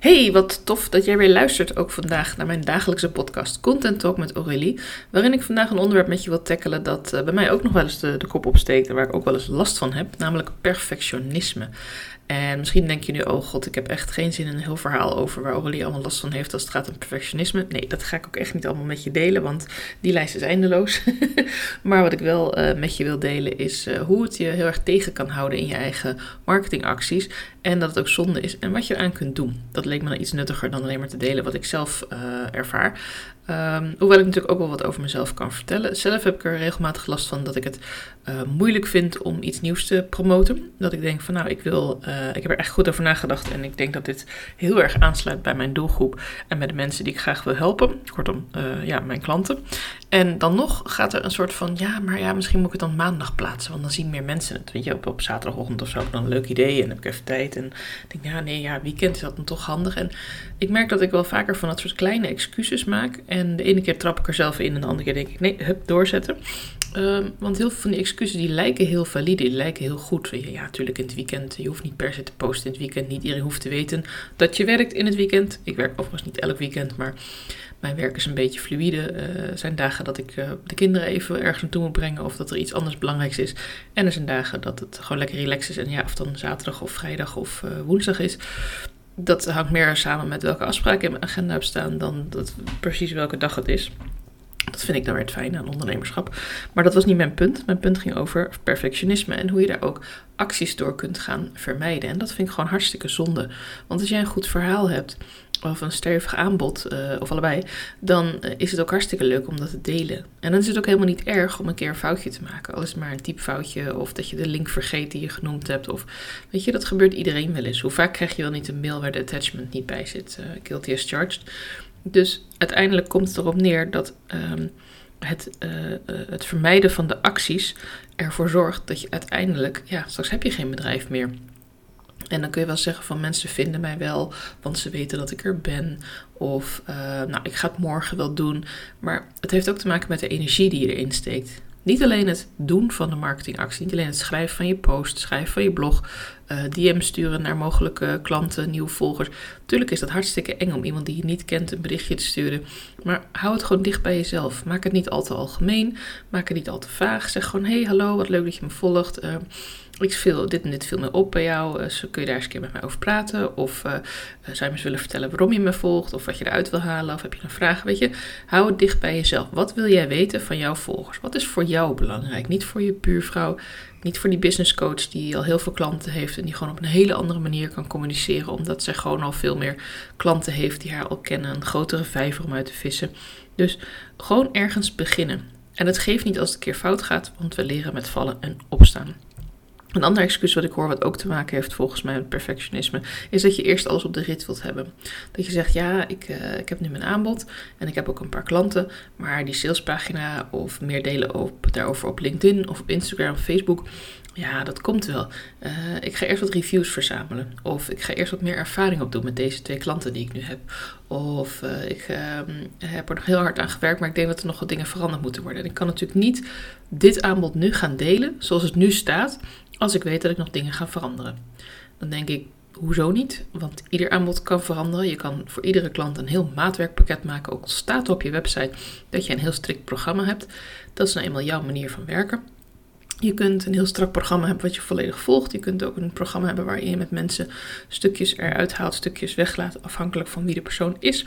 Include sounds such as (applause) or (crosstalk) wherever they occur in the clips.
Hey, wat tof dat jij weer luistert ook vandaag naar mijn dagelijkse podcast Content Talk met Aurélie. Waarin ik vandaag een onderwerp met je wil tackelen dat uh, bij mij ook nog wel eens de, de kop opsteekt en waar ik ook wel eens last van heb, namelijk perfectionisme. En misschien denk je nu, oh god, ik heb echt geen zin in een heel verhaal over waar Aurélie allemaal last van heeft als het gaat om perfectionisme. Nee, dat ga ik ook echt niet allemaal met je delen, want die lijst is eindeloos. (laughs) maar wat ik wel uh, met je wil delen is uh, hoe het je heel erg tegen kan houden in je eigen marketingacties. En dat het ook zonde is en wat je eraan kunt doen. Dat leek me dan iets nuttiger dan alleen maar te delen wat ik zelf uh, ervaar. Um, hoewel ik natuurlijk ook wel wat over mezelf kan vertellen. Zelf heb ik er regelmatig last van dat ik het uh, moeilijk vind om iets nieuws te promoten. Dat ik denk van nou, ik wil, uh, ik heb er echt goed over nagedacht. En ik denk dat dit heel erg aansluit bij mijn doelgroep. En bij de mensen die ik graag wil helpen. Kortom, uh, ja, mijn klanten. En dan nog gaat er een soort van, ja, maar ja, misschien moet ik het dan maandag plaatsen. Want dan zien meer mensen het. Weet je, op, op zaterdagochtend of zo heb ik dan een leuk idee en heb ik even tijd. En denk, ja, nee, ja, weekend is dat dan toch handig. En ik merk dat ik wel vaker van dat soort kleine excuses maak. En de ene keer trap ik er zelf in en de andere keer denk ik, nee, hup, doorzetten. Um, want heel veel van die excuses die lijken heel valide, die lijken heel goed. Ja, natuurlijk in het weekend, je hoeft niet per se te posten in het weekend. Niet iedereen hoeft te weten dat je werkt in het weekend. Ik werk overigens niet elk weekend, maar mijn werk is een beetje fluïde. Er uh, zijn dagen dat ik uh, de kinderen even ergens naartoe moet brengen of dat er iets anders belangrijks is. En er zijn dagen dat het gewoon lekker relaxed is. En ja, of dan zaterdag of vrijdag of uh, woensdag is dat hangt meer samen met welke afspraken in mijn agenda heb staan dan dat precies welke dag het is. Dat vind ik dan weer het fijne aan ondernemerschap. Maar dat was niet mijn punt. Mijn punt ging over perfectionisme en hoe je daar ook acties door kunt gaan vermijden. En dat vind ik gewoon hartstikke zonde. Want als jij een goed verhaal hebt of een stevig aanbod, uh, of allebei, dan uh, is het ook hartstikke leuk om dat te delen. En dan is het ook helemaal niet erg om een keer een foutje te maken. Al is het maar een typfoutje, of dat je de link vergeet die je genoemd hebt. Of weet je, dat gebeurt iedereen wel eens. Hoe vaak krijg je wel niet een mail waar de attachment niet bij zit? Uh, guilty as charged. Dus uiteindelijk komt het erop neer dat um, het, het vermijden van de acties ervoor zorgt dat je uiteindelijk, ja, straks heb je geen bedrijf meer. En dan kun je wel zeggen van mensen vinden mij wel, want ze weten dat ik er ben. Of uh, nou, ik ga het morgen wel doen. Maar het heeft ook te maken met de energie die je erin steekt. Niet alleen het doen van de marketingactie, niet alleen het schrijven van je post, schrijven van je blog, uh, DM sturen naar mogelijke klanten, nieuwe volgers. Tuurlijk is dat hartstikke eng om iemand die je niet kent een berichtje te sturen. Maar hou het gewoon dicht bij jezelf. Maak het niet al te algemeen, maak het niet al te vaag. Zeg gewoon: hey, hallo, wat leuk dat je me volgt. Uh, ik viel dit en dit viel me op bij jou. Uh, kun je daar eens een keer met mij over praten? Of uh, zou je me eens willen vertellen waarom je me volgt? Of wat je eruit wil halen? Of heb je een vraag? Weet je, hou het dicht bij jezelf. Wat wil jij weten van jouw volgers? Wat is voor jou belangrijk? Niet voor je buurvrouw, niet voor die business coach die al heel veel klanten heeft en die gewoon op een hele andere manier kan communiceren, omdat zij gewoon al veel meer klanten heeft die haar al kennen, een grotere vijver om uit te vissen. Dus gewoon ergens beginnen. En het geeft niet als het een keer fout gaat, want we leren met vallen en opstaan. Een ander excuus wat ik hoor, wat ook te maken heeft volgens mij met perfectionisme, is dat je eerst alles op de rit wilt hebben. Dat je zegt, ja, ik, uh, ik heb nu mijn aanbod en ik heb ook een paar klanten, maar die salespagina of meer delen op, daarover op LinkedIn of op Instagram of Facebook, ja, dat komt wel. Uh, ik ga eerst wat reviews verzamelen. Of ik ga eerst wat meer ervaring opdoen met deze twee klanten die ik nu heb. Of uh, ik uh, heb er nog heel hard aan gewerkt, maar ik denk dat er nog wat dingen veranderd moeten worden. En ik kan natuurlijk niet dit aanbod nu gaan delen, zoals het nu staat, als ik weet dat ik nog dingen ga veranderen. Dan denk ik, hoezo niet? Want ieder aanbod kan veranderen. Je kan voor iedere klant een heel maatwerkpakket maken. Ook al staat op je website dat je een heel strikt programma hebt. Dat is nou eenmaal jouw manier van werken. Je kunt een heel strak programma hebben wat je volledig volgt. Je kunt ook een programma hebben waarin je met mensen stukjes eruit haalt, stukjes weglaat, afhankelijk van wie de persoon is.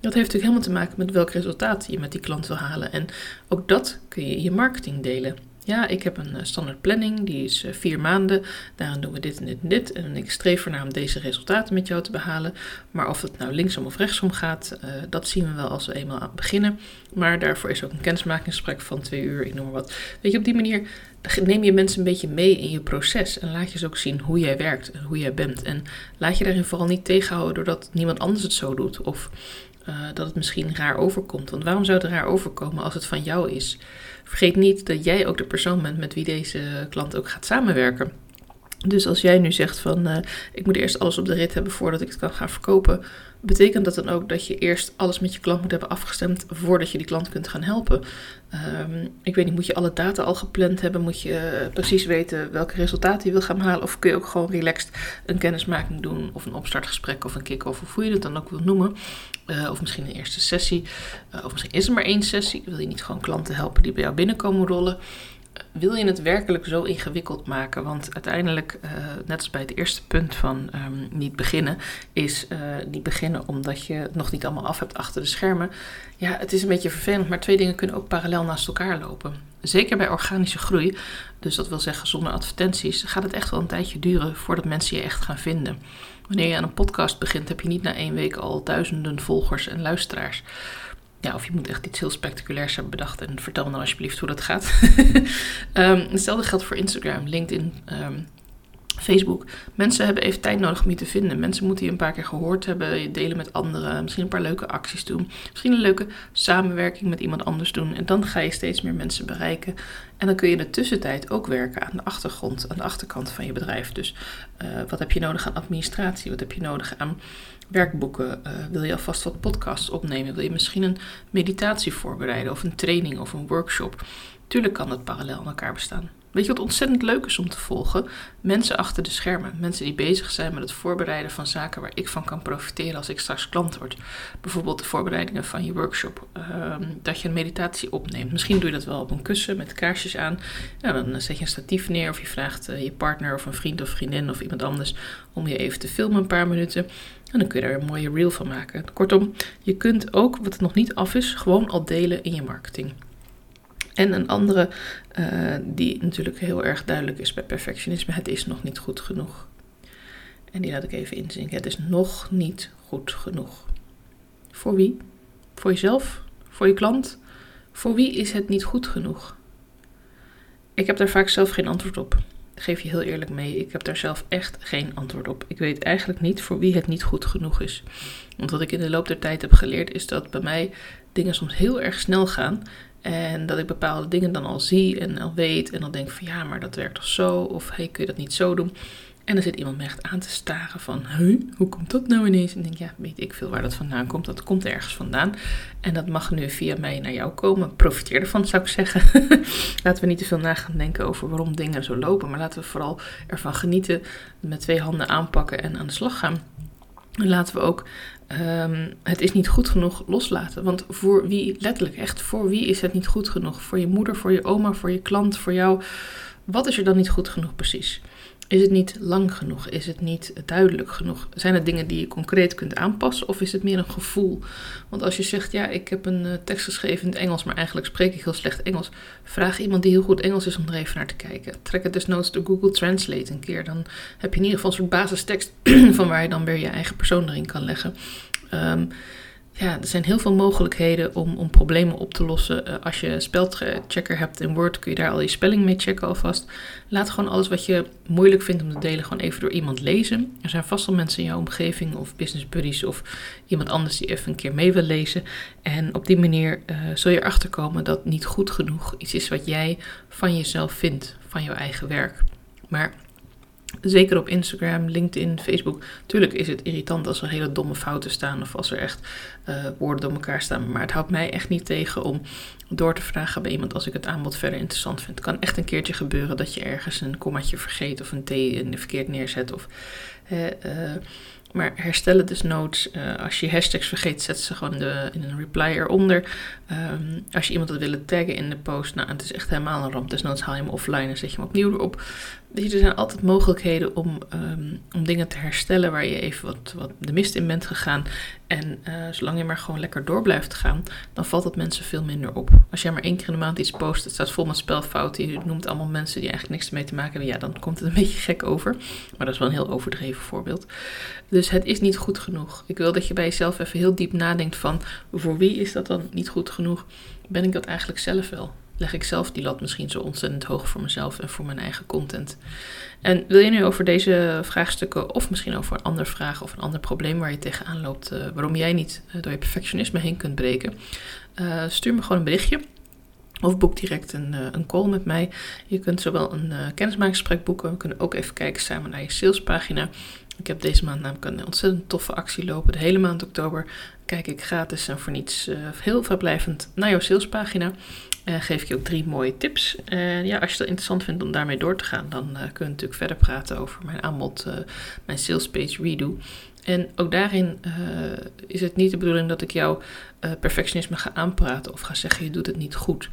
Dat heeft natuurlijk helemaal te maken met welk resultaat je met die klant wil halen. En ook dat kun je in je marketing delen. Ja, ik heb een standaard planning, die is vier maanden. Daarin doen we dit en dit en dit. En ik streef ernaar om deze resultaten met jou te behalen. Maar of het nou linksom of rechtsom gaat, uh, dat zien we wel als we eenmaal aan beginnen. Maar daarvoor is ook een kennismakingsgesprek van twee uur, ik noem maar wat. Weet je, op die manier neem je mensen een beetje mee in je proces. En laat je ze ook zien hoe jij werkt en hoe jij bent. En laat je daarin vooral niet tegenhouden doordat niemand anders het zo doet. Of uh, dat het misschien raar overkomt. Want waarom zou het raar overkomen als het van jou is? Vergeet niet dat jij ook de persoon bent met wie deze klant ook gaat samenwerken. Dus als jij nu zegt van uh, ik moet eerst alles op de rit hebben voordat ik het kan gaan verkopen, betekent dat dan ook dat je eerst alles met je klant moet hebben afgestemd voordat je die klant kunt gaan helpen? Um, ik weet niet, moet je alle data al gepland hebben? Moet je precies weten welke resultaten je wil gaan halen? Of kun je ook gewoon relaxed een kennismaking doen of een opstartgesprek of een kick-off of hoe je het dan ook wil noemen? Uh, of misschien een eerste sessie. Uh, of misschien is er maar één sessie. Wil je niet gewoon klanten helpen die bij jou binnenkomen rollen? Wil je het werkelijk zo ingewikkeld maken? Want uiteindelijk, uh, net als bij het eerste punt van um, niet beginnen, is uh, niet beginnen omdat je het nog niet allemaal af hebt achter de schermen. Ja, het is een beetje vervelend, maar twee dingen kunnen ook parallel naast elkaar lopen. Zeker bij organische groei, dus dat wil zeggen zonder advertenties, gaat het echt wel een tijdje duren voordat mensen je echt gaan vinden. Wanneer je aan een podcast begint, heb je niet na één week al duizenden volgers en luisteraars ja, of je moet echt iets heel spectaculairs hebben bedacht. En vertel me dan alsjeblieft hoe dat gaat. um, (laughs) hetzelfde geldt voor Instagram, LinkedIn, um, Facebook. Mensen hebben even tijd nodig om je te vinden. Mensen moeten je een paar keer gehoord hebben, je delen met anderen, misschien een paar leuke acties doen, misschien een leuke samenwerking met iemand anders doen. En dan ga je steeds meer mensen bereiken. En dan kun je in de tussentijd ook werken aan de achtergrond, aan de achterkant van je bedrijf. Dus uh, wat heb je nodig aan administratie? Wat heb je nodig aan werkboeken? Uh, wil je alvast wat podcasts opnemen? Wil je misschien een meditatie voorbereiden of een training of een workshop? Tuurlijk kan dat parallel aan elkaar bestaan. Weet je wat ontzettend leuk is om te volgen? Mensen achter de schermen. Mensen die bezig zijn met het voorbereiden van zaken waar ik van kan profiteren als ik straks klant word. Bijvoorbeeld de voorbereidingen van je workshop. Uh, dat je een meditatie opneemt. Misschien doe je dat wel op een kussen met kaarsjes aan. Dan zet je een statief neer of je vraagt uh, je partner of een vriend of vriendin of iemand anders om je even te filmen een paar minuten. En dan kun je er een mooie reel van maken. Kortom, je kunt ook, wat nog niet af is, gewoon al delen in je marketing. En een andere uh, die natuurlijk heel erg duidelijk is bij perfectionisme: het is nog niet goed genoeg. En die laat ik even inzinken. Het is nog niet goed genoeg. Voor wie? Voor jezelf? Voor je klant? Voor wie is het niet goed genoeg? Ik heb daar vaak zelf geen antwoord op. Geef je heel eerlijk mee. Ik heb daar zelf echt geen antwoord op. Ik weet eigenlijk niet voor wie het niet goed genoeg is. Want wat ik in de loop der tijd heb geleerd is dat bij mij dingen soms heel erg snel gaan. En dat ik bepaalde dingen dan al zie en al weet. En dan denk van ja, maar dat werkt toch zo? Of hey, kun je dat niet zo doen? En dan zit iemand me echt aan te staren van, hoe komt dat nou ineens? En denk, ja, weet ik veel waar dat vandaan komt. Dat komt ergens vandaan. En dat mag nu via mij naar jou komen. Profiteer ervan, zou ik zeggen. (laughs) laten we niet te veel na gaan denken over waarom dingen zo lopen. Maar laten we vooral ervan genieten, met twee handen aanpakken en aan de slag gaan. En laten we ook um, het is niet goed genoeg loslaten. Want voor wie, letterlijk echt, voor wie is het niet goed genoeg? Voor je moeder, voor je oma, voor je klant, voor jou. Wat is er dan niet goed genoeg precies? Is het niet lang genoeg? Is het niet duidelijk genoeg? Zijn het dingen die je concreet kunt aanpassen of is het meer een gevoel? Want als je zegt, ja, ik heb een uh, tekst geschreven in het Engels, maar eigenlijk spreek ik heel slecht Engels. Vraag iemand die heel goed Engels is om er even naar te kijken. Trek het desnoods door Google Translate een keer. Dan heb je in ieder geval een soort basistekst (clears throat) van waar je dan weer je eigen persoon erin kan leggen. Um, ja, er zijn heel veel mogelijkheden om, om problemen op te lossen. Uh, als je spelchecker hebt in Word, kun je daar al je spelling mee checken alvast. Laat gewoon alles wat je moeilijk vindt om te delen, gewoon even door iemand lezen. Er zijn vast wel mensen in jouw omgeving of business buddies of iemand anders die even een keer mee wil lezen. En op die manier uh, zul je erachter komen dat niet goed genoeg iets is wat jij van jezelf vindt, van jouw eigen werk. Maar Zeker op Instagram, LinkedIn, Facebook. Tuurlijk is het irritant als er hele domme fouten staan of als er echt uh, woorden door elkaar staan. Maar het houdt mij echt niet tegen om door te vragen bij iemand als ik het aanbod verder interessant vind. Het kan echt een keertje gebeuren dat je ergens een kommaatje vergeet of een T verkeerd neerzet. Of, uh, maar herstellen desnoods. Uh, als je hashtags vergeet, zet ze gewoon de, in een reply eronder. Um, als je iemand wil willen taggen in de post, nou, het is echt helemaal een ramp. Desnoods haal je hem offline en zet je hem opnieuw erop. Er zijn altijd mogelijkheden om, um, om dingen te herstellen waar je even wat, wat de mist in bent gegaan. En uh, zolang je maar gewoon lekker door blijft gaan, dan valt dat mensen veel minder op. Als jij maar één keer in de maand iets post, het staat vol met spelfouten, je noemt allemaal mensen die eigenlijk niks ermee te maken hebben, ja, dan komt het een (laughs) beetje gek over. Maar dat is wel een heel overdreven voorbeeld. Dus het is niet goed genoeg. Ik wil dat je bij jezelf even heel diep nadenkt van, voor wie is dat dan niet goed genoeg? Ben ik dat eigenlijk zelf wel? Leg ik zelf die lat misschien zo ontzettend hoog voor mezelf en voor mijn eigen content. En wil je nu over deze vraagstukken of misschien over een andere vraag of een ander probleem waar je tegenaan loopt, uh, waarom jij niet uh, door je perfectionisme heen kunt breken, uh, stuur me gewoon een berichtje Of boek direct een, een call met mij. Je kunt zowel een kennismakingsgesprek boeken. We kunnen ook even kijken samen naar je salespagina. Ik heb deze maand namelijk een ontzettend toffe actie lopen. De hele maand oktober kijk ik gratis en voor niets heel vrijblijvend naar jouw salespagina. Uh, geef ik je ook drie mooie tips. En ja, als je het interessant vindt om daarmee door te gaan, dan uh, kunnen we natuurlijk verder praten over mijn aanbod, mijn salespage redo. En ook daarin is het niet de bedoeling dat ik jou perfectionisme ga aanpraten of ga zeggen je doet het niet goed.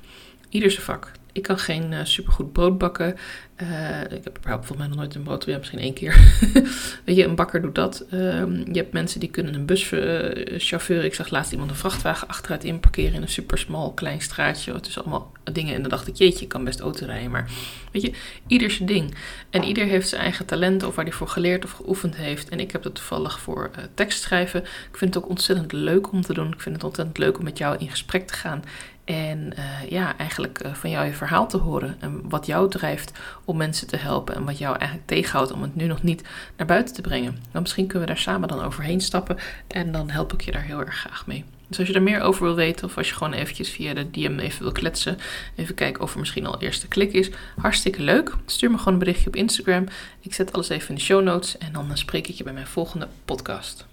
Ieder zijn vak. Ik kan geen uh, supergoed brood bakken. Uh, ik heb volgens mij nog nooit een brood, misschien één keer. (laughs) Weet je, een bakker doet dat. Um, je hebt mensen die kunnen een buschauffeur. Uh, ik zag laatst iemand een vrachtwagen achteruit inparkeren in een super smal klein straatje. Het is allemaal dingen. En dan dacht ik, jeetje, ik kan best auto rijden. Maar weet je, ieder zijn ding. En ieder heeft zijn eigen talent of waar hij voor geleerd of geoefend heeft. En ik heb dat toevallig voor uh, tekst schrijven. Ik vind het ook ontzettend leuk om te doen. Ik vind het ontzettend leuk om met jou in gesprek te gaan. En uh, ja, eigenlijk uh, van jou je verhaal te horen. En wat jou drijft om mensen te helpen. En wat jou eigenlijk tegenhoudt om het nu nog niet naar buiten te brengen. Nou, misschien kunnen we daar samen dan overheen stappen. En dan help ik je daar heel erg graag mee. Dus als je er meer over wil weten, of als je gewoon eventjes via de DM even wil kletsen, even kijken of er misschien al eerste klik is, hartstikke leuk. Stuur me gewoon een berichtje op Instagram. Ik zet alles even in de show notes en dan spreek ik je bij mijn volgende podcast.